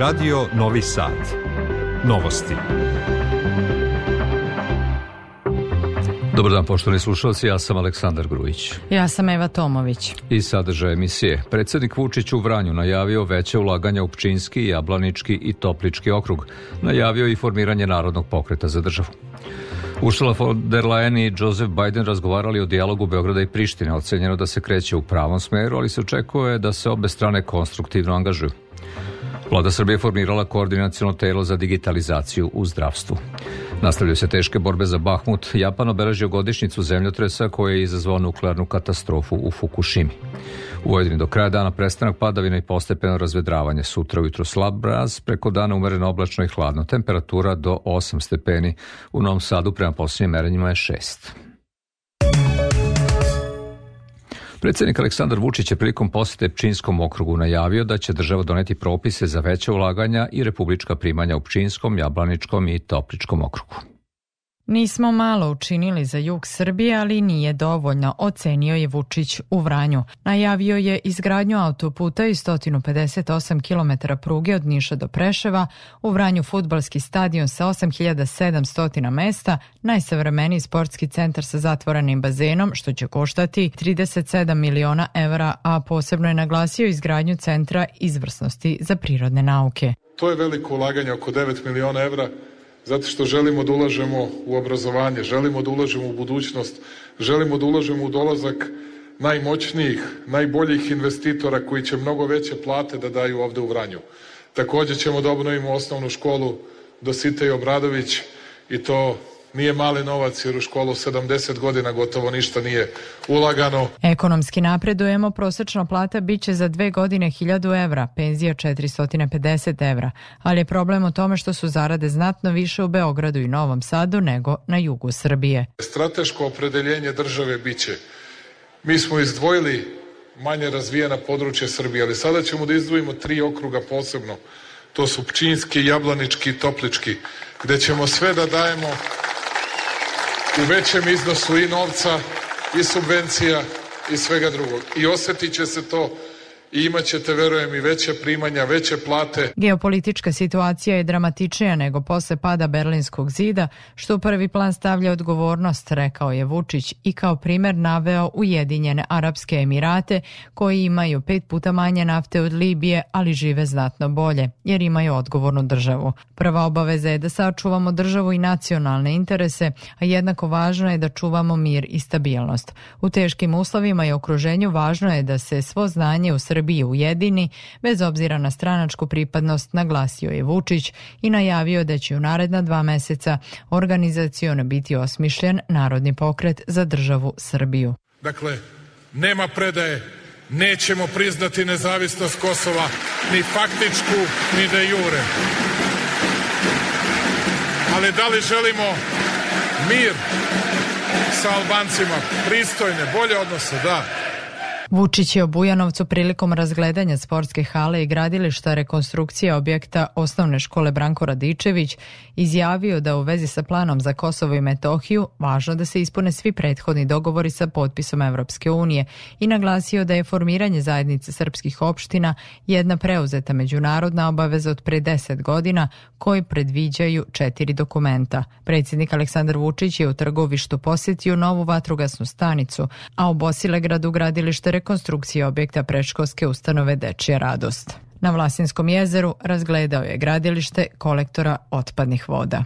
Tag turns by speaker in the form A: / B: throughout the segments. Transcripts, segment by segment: A: Radio Novi Sad. Novosti. Dobar dan, poštovani slušalci, ja sam Aleksandar Grujić.
B: Ja sam Eva Tomović.
A: I sadržaj emisije. Predsednik Vučić u Vranju najavio veće ulaganja u Pčinski, Jablanički i Toplički okrug. Najavio i formiranje Narodnog pokreta za državu. Ursula von der Leyen i Joseph Biden razgovarali o dijalogu Beograda i Prištine. Ocenjeno da se kreće u pravom smeru, ali se očekuje da se obe strane konstruktivno angažuju. Vlada Srbije formirala koordinacijono telo za digitalizaciju u zdravstvu. Nastavljaju se teške borbe za Bahmut. Japan obeležio godišnjicu zemljotresa koja je izazvao nuklearnu katastrofu u Fukushimi. U Vojvodini do kraja dana prestanak padavina i postepeno razvedravanje. Sutra ujutro slab braz, preko dana umereno oblačno i hladno. Temperatura do 8 stepeni. U Novom Sadu prema posljednjim merenjima je 6. Predsednik Aleksandar Vučić je prilikom posete Pčinskom okrugu najavio da će država doneti propise za veće ulaganja i republička primanja u Pčinskom, Jablaničkom i Topličkom okrugu.
B: Nismo malo učinili za jug Srbije, ali nije dovoljno, ocenio je Vučić u Vranju. Najavio je izgradnju autoputa i 158 km pruge od Niša do Preševa, u Vranju futbalski stadion sa 8700 mesta, najsavremeniji sportski centar sa zatvorenim bazenom, što će koštati 37 miliona evra, a posebno je naglasio izgradnju Centra izvrsnosti za prirodne nauke.
C: To je veliko ulaganje, oko 9 miliona evra, Zato što želimo da ulažemo u obrazovanje, želimo da ulažemo u budućnost, želimo da ulažemo u dolazak najmoćnijih, najboljih investitora koji će mnogo veće plate da daju ovde u Vranju. Takođe ćemo da obnovimo osnovnu školu Dositej Obradović i to nije mali novac jer u školu 70 godina gotovo ništa nije ulagano.
B: Ekonomski napredujemo, prosečna plata biće za dve godine 1000 evra, penzija 450 evra, ali je problem u tome što su zarade znatno više u Beogradu i Novom Sadu nego na jugu Srbije.
C: Strateško opredeljenje države biće Mi smo izdvojili manje razvijena područja Srbije, ali sada ćemo da izdvojimo tri okruga posebno. To su Pčinski, Jablanički i Toplički, gde ćemo sve da dajemo u većem iznosu i novca i subvencija i svega drugog. I osetiće se to i imaćete, verujem, i veće primanja, veće plate.
B: Geopolitička situacija je dramatičnija nego posle pada Berlinskog zida, što u prvi plan stavlja odgovornost, rekao je Vučić i kao primer naveo Ujedinjene Arapske Emirate, koji imaju pet puta manje nafte od Libije, ali žive znatno bolje, jer imaju odgovornu državu. Prva obaveza je da sačuvamo državu i nacionalne interese, a jednako važno je da čuvamo mir i stabilnost. U teškim uslovima i okruženju važno je da se svo znanje u Srbiji Srbiji ujedini, bez obzira na stranačku pripadnost, naglasio je Vučić i najavio da će u naredna dva meseca organizacijono biti osmišljen Narodni pokret za državu Srbiju.
C: Dakle, nema predaje, nećemo priznati nezavisnost Kosova, ni faktičku, ni de jure. Ali da li želimo mir sa Albancima, pristojne, bolje odnose, da.
B: Vučić je o Bujanovcu prilikom razgledanja sportske hale i gradilišta rekonstrukcije objekta osnovne škole Branko Radičević izjavio da u vezi sa planom za Kosovo i Metohiju važno da se ispune svi prethodni dogovori sa potpisom Evropske unije i naglasio da je formiranje zajednice srpskih opština jedna preuzeta međunarodna obaveza od pre 10 godina koji predviđaju četiri dokumenta. Predsjednik Aleksandar Vučić je u Trgovištu posjetio novu vatrogasnu stanicu, a u Bosilegradu gradilište rekonstrukcije objekta predškolske ustanove Dečija radost. Na Vlasinskom jezeru razgledao je gradilište kolektora otpadnih voda.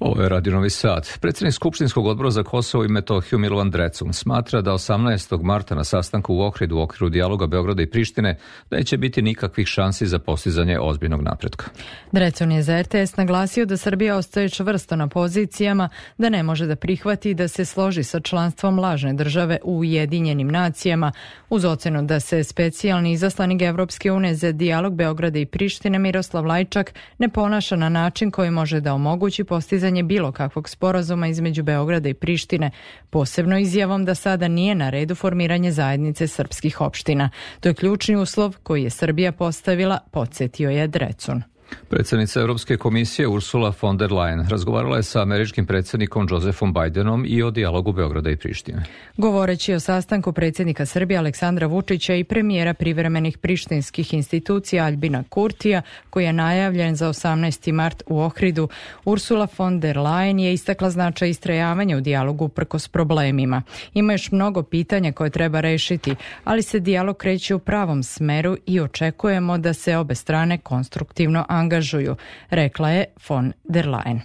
A: Ovo je Radio Novi Sad. Predsjednik Skupštinskog odbora za Kosovo i Metohiju Milovan Drecun smatra da 18. marta na sastanku u Ohridu u okviru dijaloga Beograda i Prištine da neće biti nikakvih šansi za postizanje ozbiljnog napretka.
B: Drecun je za RTS naglasio da Srbija ostaje čvrsto na pozicijama, da ne može da prihvati da se složi sa članstvom lažne države u Ujedinjenim nacijama, uz ocenu da se specijalni izaslanik Evropske une za dijalog Beograda i Prištine Miroslav Lajčak ne ponaša na način koji može da omogući postizanje bilo kakvog sporazuma između Beograda i Prištine, posebno izjavom da sada nije na redu formiranje zajednice srpskih opština. To je ključni uslov koji je Srbija postavila, podsjetio je Drecun.
A: Predsednica Evropske komisije Ursula von der Leyen razgovarala je sa američkim predsednikom Josephom Bidenom i o dijalogu Beograda i Prištine.
B: Govoreći o sastanku predsednika Srbije Aleksandra Vučića i premijera privremenih prištinskih institucija Albina Kurtija, koji je najavljen za 18. mart u Ohridu, Ursula von der Leyen je istakla značaj istrajavanja u dijalogu prkos problemima. Ima još mnogo pitanja koje treba rešiti, ali se dijalog kreće u pravom smeru i očekujemo da se obe strane konstruktivno angažuju angažuju, rekla je von der Leyen.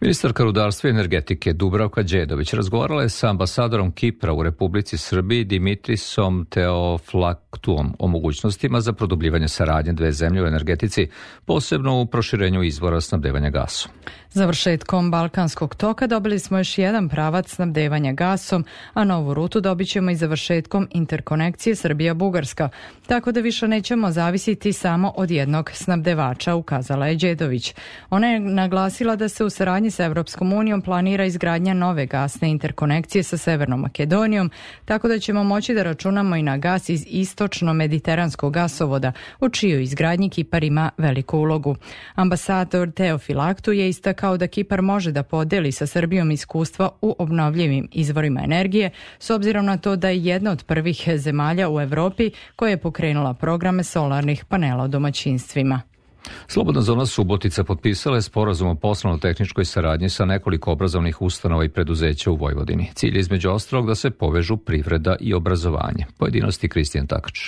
A: Ministarka rudarstva i energetike Dubravka Đedović razgovarala je sa ambasadorom Kipra u Republici Srbiji Dimitrisom Teoflaktuom o mogućnostima za produbljivanje saradnje dve zemlje u energetici, posebno u proširenju izvora snabdevanja gasom.
B: Završetkom Balkanskog toka dobili smo još jedan pravac snabdevanja gasom, a novu rutu dobit ćemo i završetkom interkonekcije Srbija-Bugarska, tako da više nećemo zavisiti samo od jednog snabdevača, ukazala je Đedović. Ona je naglasila da se u saradnji saradnji sa Evropskom unijom planira izgradnja nove gasne interkonekcije sa Severnom Makedonijom, tako da ćemo moći da računamo i na gas iz istočno-mediteranskog gasovoda, u čiju izgradnji Kipar ima veliku ulogu. Ambasador Teofil Aktu je istakao da Kipar može da podeli sa Srbijom iskustva u obnovljivim izvorima energije, s obzirom na to da je jedna od prvih zemalja u Evropi koja je pokrenula programe solarnih panela u domaćinstvima.
A: Slobodna zona Subotica potpisala je sporazum o poslovno-tehničkoj saradnji sa nekoliko obrazovnih ustanova i preduzeća u Vojvodini. Cilj je između ostalog da se povežu privreda i obrazovanje. Pojedinosti Kristijan Takač.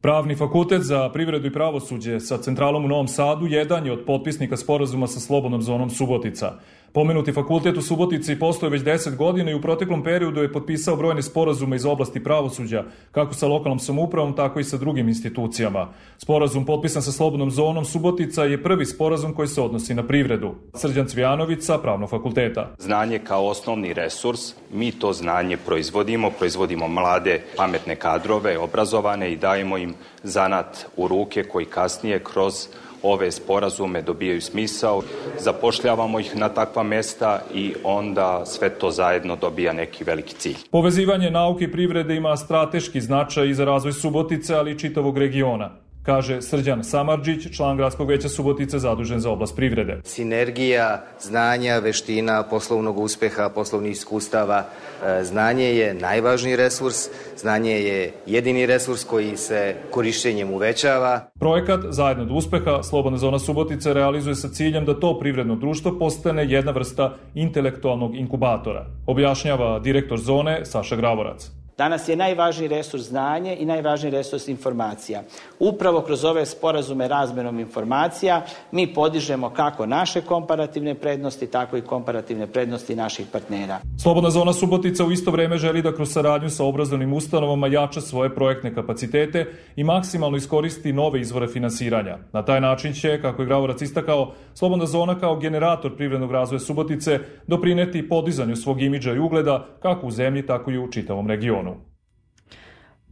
D: Pravni fakultet za privredu i pravosuđe sa centralom u Novom Sadu jedan je od potpisnika sporazuma sa Slobodnom zonom Subotica. Pomenuti fakultet u Subotici postoje već 10 godina i u proteklom periodu je potpisao brojne sporazume iz oblasti pravosuđa, kako sa lokalnom samoupravom, tako i sa drugim institucijama. Sporazum potpisan sa Slobodnom zonom Subotica je prvi sporazum koji se odnosi na privredu. Srđan Cvijanović sa Pravnog fakulteta.
E: Znanje kao osnovni resurs, mi to znanje proizvodimo, proizvodimo mlade, pametne kadrove, obrazovane i dajemo im zanat u ruke koji kasnije kroz ove sporazume dobijaju smisao, zapošljavamo ih na takva mesta i onda sve to zajedno dobija neki veliki cilj.
D: Povezivanje nauke i privrede ima strateški značaj i za razvoj Subotice, ali i čitavog regiona kaže Srđan Samardžić, član Gradskog veća Subotice zadužen za oblast privrede.
F: Sinergija znanja, veština, poslovnog uspeha, poslovnih iskustava, e, znanje je najvažniji resurs, znanje je jedini resurs koji se korišćenjem uvećava.
D: Projekat Zajedno do uspeha Slobodna zona Subotice realizuje sa ciljem da to privredno društvo postane jedna vrsta intelektualnog inkubatora, objašnjava direktor zone Saša Gravorac.
G: Danas je najvažniji resurs znanje i najvažniji resurs informacija. Upravo kroz ove sporazume razmenom informacija mi podižemo kako naše komparativne prednosti, tako i komparativne prednosti naših partnera.
D: Slobodna zona Subotica u isto vreme želi da kroz saradnju sa obrazovnim ustanovama jača svoje projektne kapacitete i maksimalno iskoristi nove izvore finansiranja. Na taj način će, kako je Gravorac istakao, Slobodna zona kao generator privrednog razvoja Subotice doprineti podizanju svog imidža i ugleda kako u zemlji, tako i u čitavom regionu.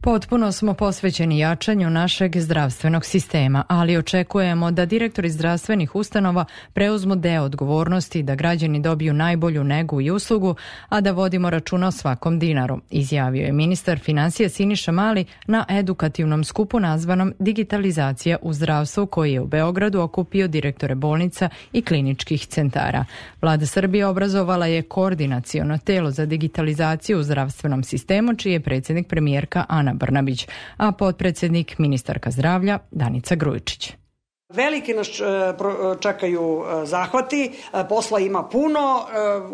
B: Potpuno smo posvećeni jačanju našeg zdravstvenog sistema, ali očekujemo da direktori zdravstvenih ustanova preuzmu deo odgovornosti da građani dobiju najbolju negu i uslugu, a da vodimo računa o svakom dinaru, izjavio je ministar financija Siniša Mali na edukativnom skupu nazvanom Digitalizacija u zdravstvu koji je u Beogradu okupio direktore bolnica i kliničkih centara. Vlada Srbije obrazovala je koordinacijono telo za digitalizaciju u zdravstvenom sistemu, čiji je predsednik premijerka Ana Ana Brnabić, a potpredsednik ministarka zdravlja Danica Grujičić.
H: Velike nas e, e, čekaju e, zahvati, posla ima puno,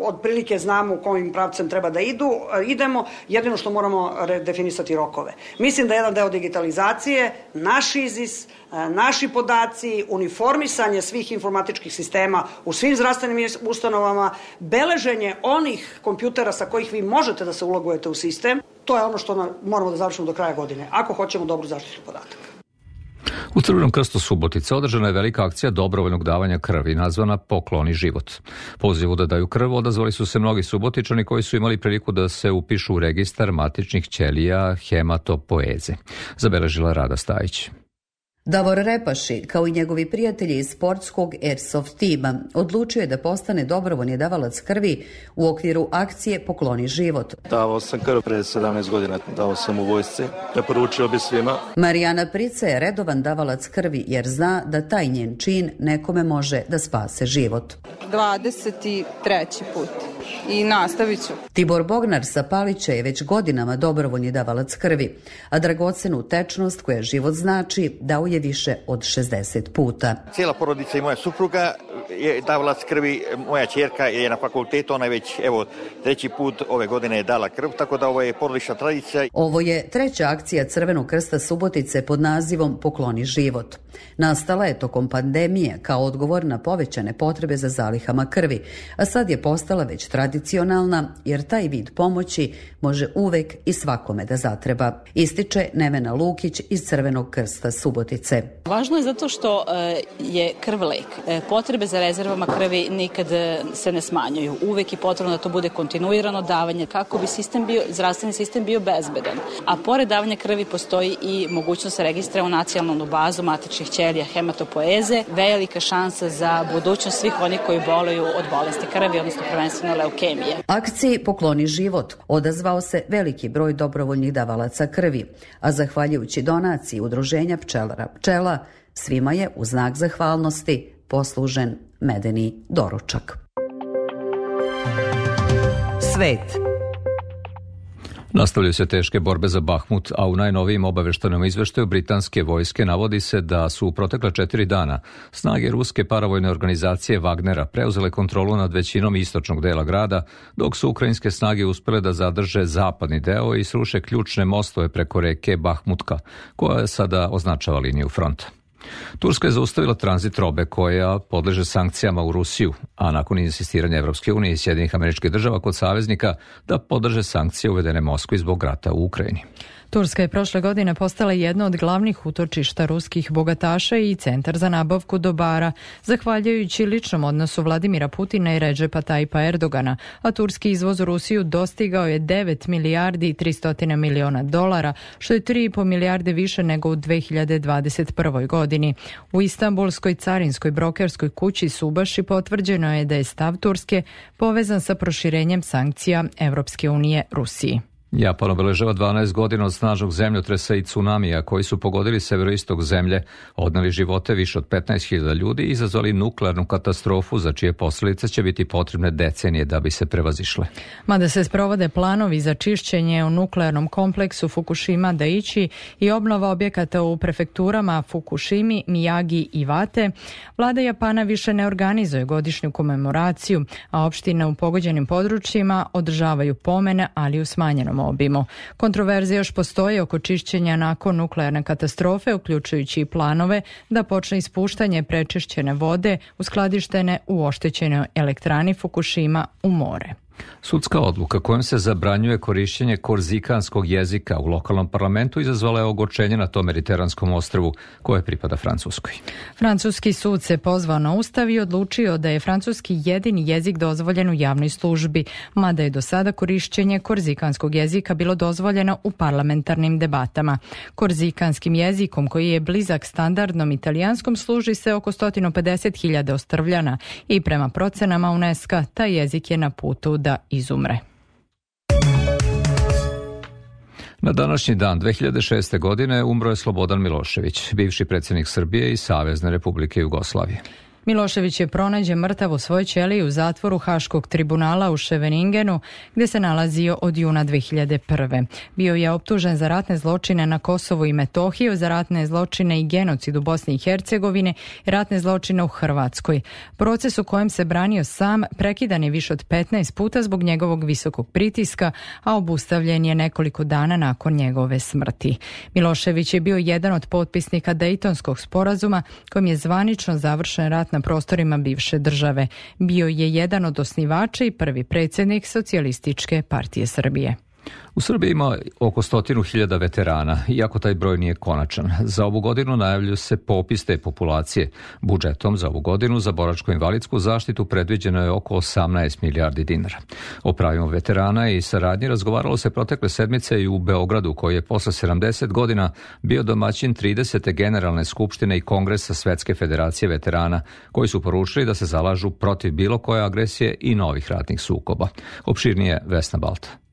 H: otprilike znamo u kojim pravcem treba da idu, idemo, jedino što moramo redefinisati rokove. Mislim da je jedan deo digitalizacije, naš izis, naši podaci, uniformisanje svih informatičkih sistema u svim zdravstvenim ustanovama, beleženje onih kompjutera sa kojih vi možete da se ulogujete u sistem, to je ono što moramo da završimo do kraja godine, ako hoćemo dobru zaštitu podataka.
A: U Crvenom krstu Subotice održana je velika akcija dobrovoljnog davanja krvi nazvana Pokloni život. Pozivu da daju krv odazvali su se mnogi subotičani koji su imali priliku da se upišu u registar matičnih ćelija hematopoeze. Zabeležila Rada Stajić.
I: Davor Repaši, kao i njegovi prijatelji iz sportskog Airsoft tima, odlučio je da postane dobrovoljni davalac krvi u okviru akcije Pokloni život.
J: Davao sam krv pre 17 godina, davao sam u vojsci, preporučio bi svima.
I: Marijana Prica je redovan davalac krvi jer zna da taj njen čin nekome može da spase život.
K: 23. put i nastavit ću.
I: Tibor Bognar sa Palića je već godinama dobrovoljni davalac krvi, a dragocenu tečnost koja život znači dao je više od 60 puta.
L: Cijela porodica i moja supruga je davalac krvi, e, moja čerka je na fakultetu, ona je već, evo, treći put ove godine je dala krv, tako da ovo je porodična tradicija.
I: Ovo je treća akcija Crvenog krsta Subotice pod nazivom Pokloni život. Nastala je tokom pandemije kao odgovor na povećane potrebe za zalihama krvi, a sad je postala već tradicionalna jer taj vid pomoći može uvek i svakome da zatreba. Ističe Nevena Lukić iz Crvenog krsta Subotice.
M: Važno je zato što e, je krv lek. E, potrebe za za rezervama krvi nikad e, se ne smanjuju. Uvek je potrebno da to bude kontinuirano davanje kako bi sistem bio, zdravstveni sistem bio bezbedan. A pored davanja krvi postoji i mogućnost registra u nacionalnu bazu matičnih ćelija hematopoeze, velika šansa za budućnost svih onih koji boluju od bolesti krvi, odnosno prvenstveno leukemije.
I: Akciji Pokloni život odazvao se veliki broj dobrovoljnih davalaca krvi, a zahvaljujući donaciji Udruženja pčelara pčela, svima je u znak zahvalnosti poslužen medeni doručak.
A: Svet Nastavljaju se teške borbe za Bahmut, a u najnovijim obaveštenom izveštaju britanske vojske navodi se da su u protekla četiri dana snage ruske paravojne organizacije Wagnera preuzele kontrolu nad većinom istočnog dela grada, dok su ukrajinske snage uspele da zadrže zapadni deo i sruše ključne mostove preko reke Bahmutka, koja sada označava liniju fronta. Turska je zaustavila tranzit robe koja podleže sankcijama u Rusiju, a nakon insistiranja Evropske unije i Sjedinih američkih država kod saveznika da podrže sankcije uvedene Moskvi zbog rata u Ukrajini.
B: Turska je prošle godine postala jedno od glavnih utočišta ruskih bogataša i centar za nabavku dobara, zahvaljujući ličnom odnosu Vladimira Putina i Ređepa Tajpa Erdogana, a turski izvoz u Rusiju dostigao je 9 milijardi i 300 miliona dolara, što je 3,5 milijarde više nego u 2021. godini. U Istanbulskoj carinskoj brokerskoj kući Subaši potvrđeno je da je stav Turske povezan sa proširenjem sankcija Evropske unije Rusiji.
A: Japan obeležava 12 godina od snažnog zemljotresa i tsunamija koji su pogodili severoistok zemlje, odnali živote više od 15.000 ljudi i izazvali nuklearnu katastrofu za čije posledice će biti potrebne decenije da bi se prevazišle.
B: Mada se sprovode planovi za čišćenje u nuklearnom kompleksu Fukushima Daiichi i obnova objekata u prefekturama Fukushimi, Miyagi i Vate, vlada Japana više ne organizuje godišnju komemoraciju, a opštine u pogođenim područjima održavaju pomene, ali u smanjenom obimu. Kontroverze još postoje oko čišćenja nakon nuklearne katastrofe, uključujući i planove da počne ispuštanje prečišćene vode uskladištene u oštećenoj elektrani Fukushima u more.
A: Sudska odluka kojom se zabranjuje korišćenje korzikanskog jezika u lokalnom parlamentu izazvala je ogočenje na tom mediteranskom ostrvu koje pripada Francuskoj.
B: Francuski sud se pozvao na ustav i odlučio da je francuski jedini jezik dozvoljen u javnoj službi, mada je do sada korišćenje korzikanskog jezika bilo dozvoljeno u parlamentarnim debatama. Korzikanskim jezikom koji je blizak standardnom italijanskom služi se oko 150.000 ostrvljana i prema procenama UNESCO taj jezik je na putu da izumre.
A: Na današnji dan 2006. godine umro je Slobodan Milošević, bivši predsednik Srbije i Savezne republike Jugoslavije.
B: Milošević je pronađen mrtav u svojoj ćeliji u zatvoru Haškog tribunala u Ševeningenu, gde se nalazio od juna 2001. Bio je optužen za ratne zločine na Kosovu i Metohiju, za ratne zločine i genocid u Bosni i Hercegovine ratne zločine u Hrvatskoj. Proces u kojem se branio sam prekidan je više od 15 puta zbog njegovog visokog pritiska, a obustavljen je nekoliko dana nakon njegove smrti. Milošević je bio jedan od potpisnika Dejtonskog sporazuma kojim je zvanično završen ratni na prostorima bivše države. Bio je jedan od osnivača i prvi predsednik Socialističke partije Srbije.
A: U Srbiji ima oko stotinu hiljada veterana, iako taj broj nije konačan. Za ovu godinu najavljuju se popis te populacije. Budžetom za ovu godinu za boračko-invalidsku zaštitu predviđeno je oko 18 milijardi dinara. O pravima veterana i saradnji razgovaralo se protekle sedmice i u Beogradu, koji je posle 70 godina bio domaćin 30. generalne skupštine i kongresa Svetske federacije veterana, koji su poručili da se zalažu protiv bilo koje agresije i novih ratnih sukoba. Opširnije Vesna Balta.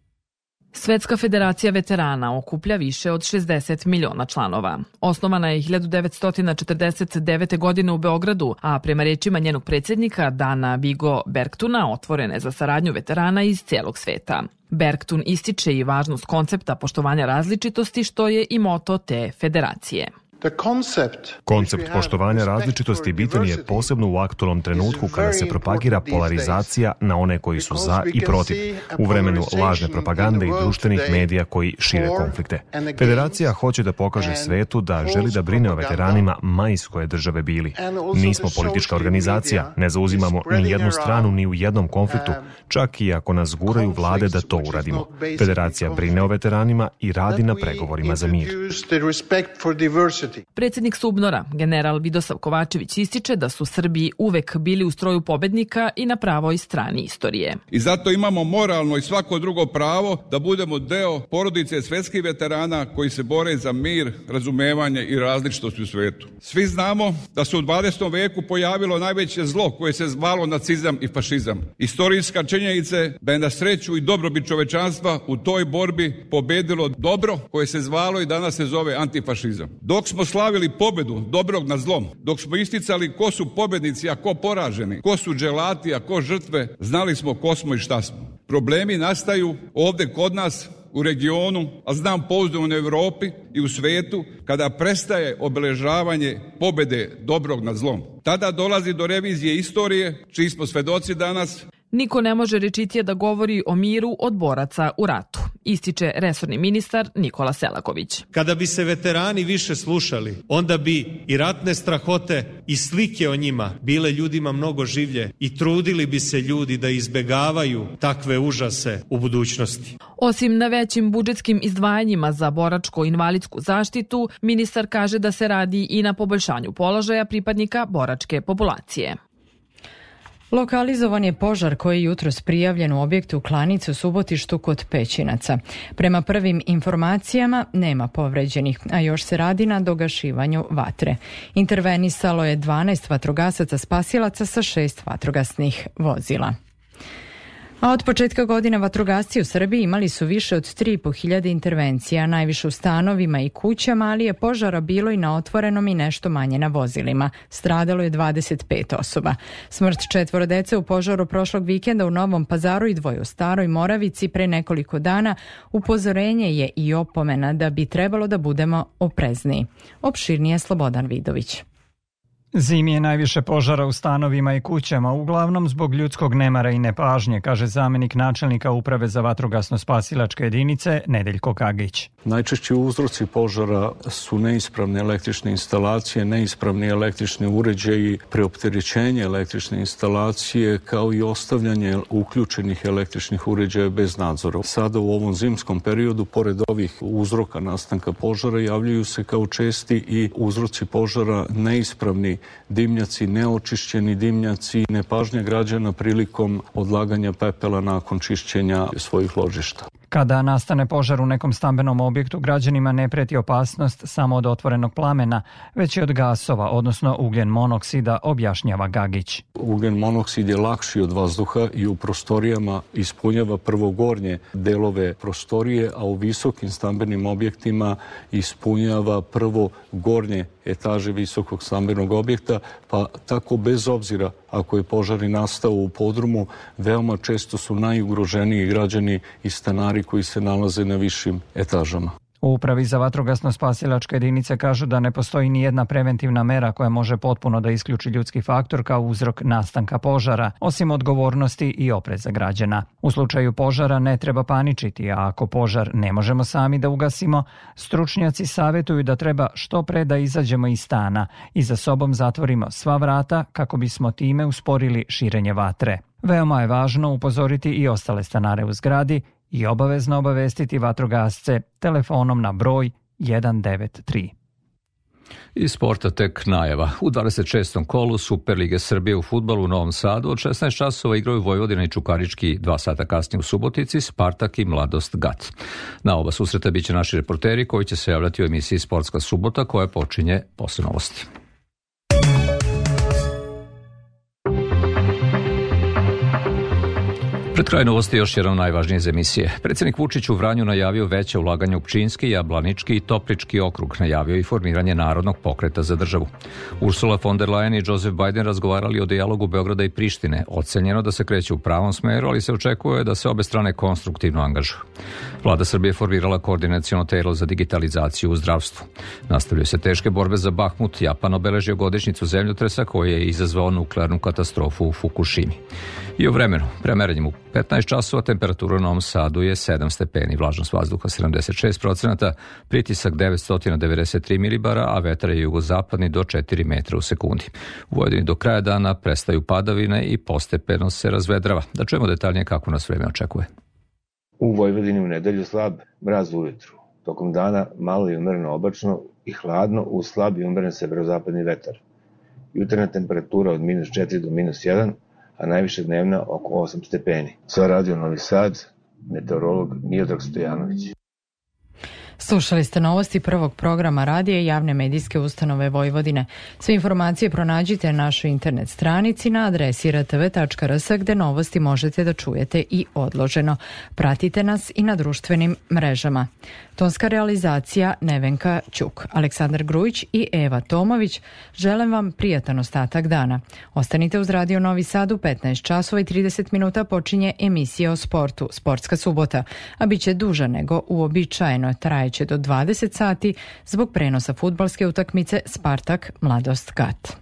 B: Svetska federacija veterana okuplja više od 60 miliona članova. Osnovana je 1949. godine u Beogradu, a prema rečima njenog predsednika Dana Vigo Berktuna otvorena je za saradnju veterana iz celog sveta. Bergtun ističe i važnost koncepta poštovanja različitosti što je i moto te federacije.
N: Koncept poštovanja različitosti bitan je posebno u aktualnom trenutku kada se propagira polarizacija na one koji su za i protiv, u vremenu lažne propagande i društvenih medija koji šire konflikte. Federacija hoće da pokaže svetu da želi da brine o veteranima ma iz koje države bili. Nismo politička organizacija, ne zauzimamo ni jednu stranu ni u jednom konfliktu, um, čak i ako nas guraju vlade da to uradimo. Federacija brine o veteranima i radi na pregovorima za mir
B: pojačati. Predsednik Subnora, general Vidosav Kovačević, ističe da su Srbiji uvek bili u stroju pobednika i na pravoj strani istorije.
O: I zato imamo moralno i svako drugo pravo da budemo deo porodice svetskih veterana koji se bore za mir, razumevanje i različitost u svetu. Svi znamo da se u 20. veku pojavilo najveće zlo koje se zvalo nacizam i fašizam. Istorijska činjenica je da je na sreću i dobrobit čovečanstva u toj borbi pobedilo dobro koje se zvalo i danas se zove antifašizam. Dok smo smo slavili pobedu dobrog nad zlom, dok smo isticali ko su pobednici, a ko poraženi, ko su dželati, a ko žrtve, znali smo ko smo i šta smo. Problemi nastaju ovde kod nas u regionu, a znam pouzdano u Evropi i u svetu, kada prestaje obeležavanje pobede dobrog nad zlom. Tada dolazi do revizije istorije, čiji smo svedoci danas,
B: Niko ne može rečitije da govori o miru od boraca u ratu, ističe resorni ministar Nikola Selaković.
P: Kada bi se veterani više slušali, onda bi i ratne strahote i slike o njima bile ljudima mnogo življe i trudili bi se ljudi da izbegavaju takve užase u budućnosti.
B: Osim na većim budžetskim izdvajanjima za boračko-invalidsku zaštitu, ministar kaže da se radi i na poboljšanju položaja pripadnika boračke populacije. Lokalizovan je požar koji je jutro prijavljen u objektu Klanicu Subotištu kod Pećinaca. Prema prvim informacijama nema povređenih, a još se radi na dogašivanju vatre. Intervenisalo je 12 vatrogasaca spasilaca sa šest vatrogasnih vozila. A od početka godine vatrogasci u Srbiji imali su više od 3.500 intervencija, najviše u stanovima i kućama, ali je požara bilo i na otvorenom i nešto manje na vozilima. Stradalo je 25 osoba. Smrt četvoro dece u požaru prošlog vikenda u Novom Pazaru i dvoje u Staroj Moravici pre nekoliko dana upozorenje je i opomena da bi trebalo da budemo oprezniji. Opširnije Slobodan Vidović.
Q: Zimi je najviše požara u stanovima i kućama, uglavnom zbog ljudskog nemara i nepažnje, kaže zamenik načelnika Uprave za vatrogasno spasilačke jedinice Nedeljko Kagić.
R: Najčešći uzroci požara su neispravne električne instalacije, neispravni električni uređaji, preopterećenje električne instalacije kao i ostavljanje uključenih električnih uređaja bez nadzora. Sada u ovom zimskom periodu, pored ovih uzroka nastanka požara, javljaju se kao česti i uzroci požara neispravni dimnjaci, neočišćeni dimnjaci, i nepažnja građana prilikom odlaganja pepela nakon čišćenja svojih ložišta.
B: Kada nastane požar u nekom stambenom objektu, građanima ne preti opasnost samo od otvorenog plamena, već i od gasova, odnosno ugljen monoksida, objašnjava Gagić. Ugljen
R: monoksid je lakši od vazduha i u prostorijama ispunjava prvo gornje delove prostorije, a u visokim stambenim objektima ispunjava prvo gornje etaže visokog stambenog objekta objekta, pa tako bez obzira ako je požari i nastao u podrumu, veoma često su najugroženiji građani i stanari koji se nalaze na višim etažama.
B: U Upravi za vatrogasno spasilačke jedinice kažu da ne postoji ni jedna preventivna mera koja može potpuno da isključi ljudski faktor kao uzrok nastanka požara, osim odgovornosti i opreza građana. U slučaju požara ne treba paničiti, a ako požar ne možemo sami da ugasimo, stručnjaci savetuju da treba što pre da izađemo iz stana i za sobom zatvorimo sva vrata kako bismo time usporili širenje vatre. Veoma je važno upozoriti i ostale stanare u zgradi i obavezno obavestiti vatrogasce telefonom na broj 193.
A: I sporta tek najava. U 26. kolu Superlige Srbije u futbalu u Novom Sadu od 16 časova igraju Vojvodina i Čukarički dva sata kasnije u Subotici, Spartak i Mladost Gat. Na oba susreta biće naši reporteri koji će se javljati u emisiji Sportska subota koja počinje posle novosti. Pred kraj novosti još jedan najvažnije iz emisije. Predsednik Vučić u Vranju najavio veće ulaganje u Pčinski, Jablanički i Toplički okrug, najavio i formiranje Narodnog pokreta za državu. Ursula von der Leyen i Joseph Biden razgovarali o dijalogu Beograda i Prištine. Ocenjeno da se kreće u pravom smeru, ali se očekuje da se obe strane konstruktivno angažuju. Vlada Srbije formirala koordinacijono telo za digitalizaciju u zdravstvu. Nastavljaju se teške borbe za Bahmut. Japan obeležio godišnicu zemljotresa koji je izazvao nuklearnu katastrofu u Fukushimi. I o vremenu. Premerenjem u 15 časova temperatura u Novom Sadu je 7 stepeni, vlažnost vazduha 76%, pritisak 993 milibara, a vetar je jugozapadni do 4 metra u sekundi. U Vojvodini do kraja dana prestaju padavine i postepeno se razvedrava. Da čujemo detaljnije kako nas vreme očekuje.
S: U Vojvodini u nedelju slab mraz ujutru. Tokom dana malo i umereno obačno i hladno u slab i umeren severozapadni vetar. Jutarnja temperatura od minus 4 do minus 1, a najviše dnevna oko 8 stepeni. Sve radio Novi Sad, meteorolog Miodrag Stojanović.
B: Slušali ste novosti prvog programa radije javne medijske ustanove Vojvodine. Sve informacije pronađite na našoj internet stranici na adresi rtv.rs gde novosti možete da čujete i odloženo. Pratite nas i na društvenim mrežama. Tonska realizacija Nevenka Ćuk, Aleksandar Grujić i Eva Tomović. Želem vam prijatan ostatak dana. Ostanite uz Radio Novi Sad u 15 časova i 30 minuta počinje emisija o sportu, sportska subota, a bit će duža nego uobičajeno traje veče do 20 sati zbog prenosa futbalske utakmice Spartak Mladost Gat.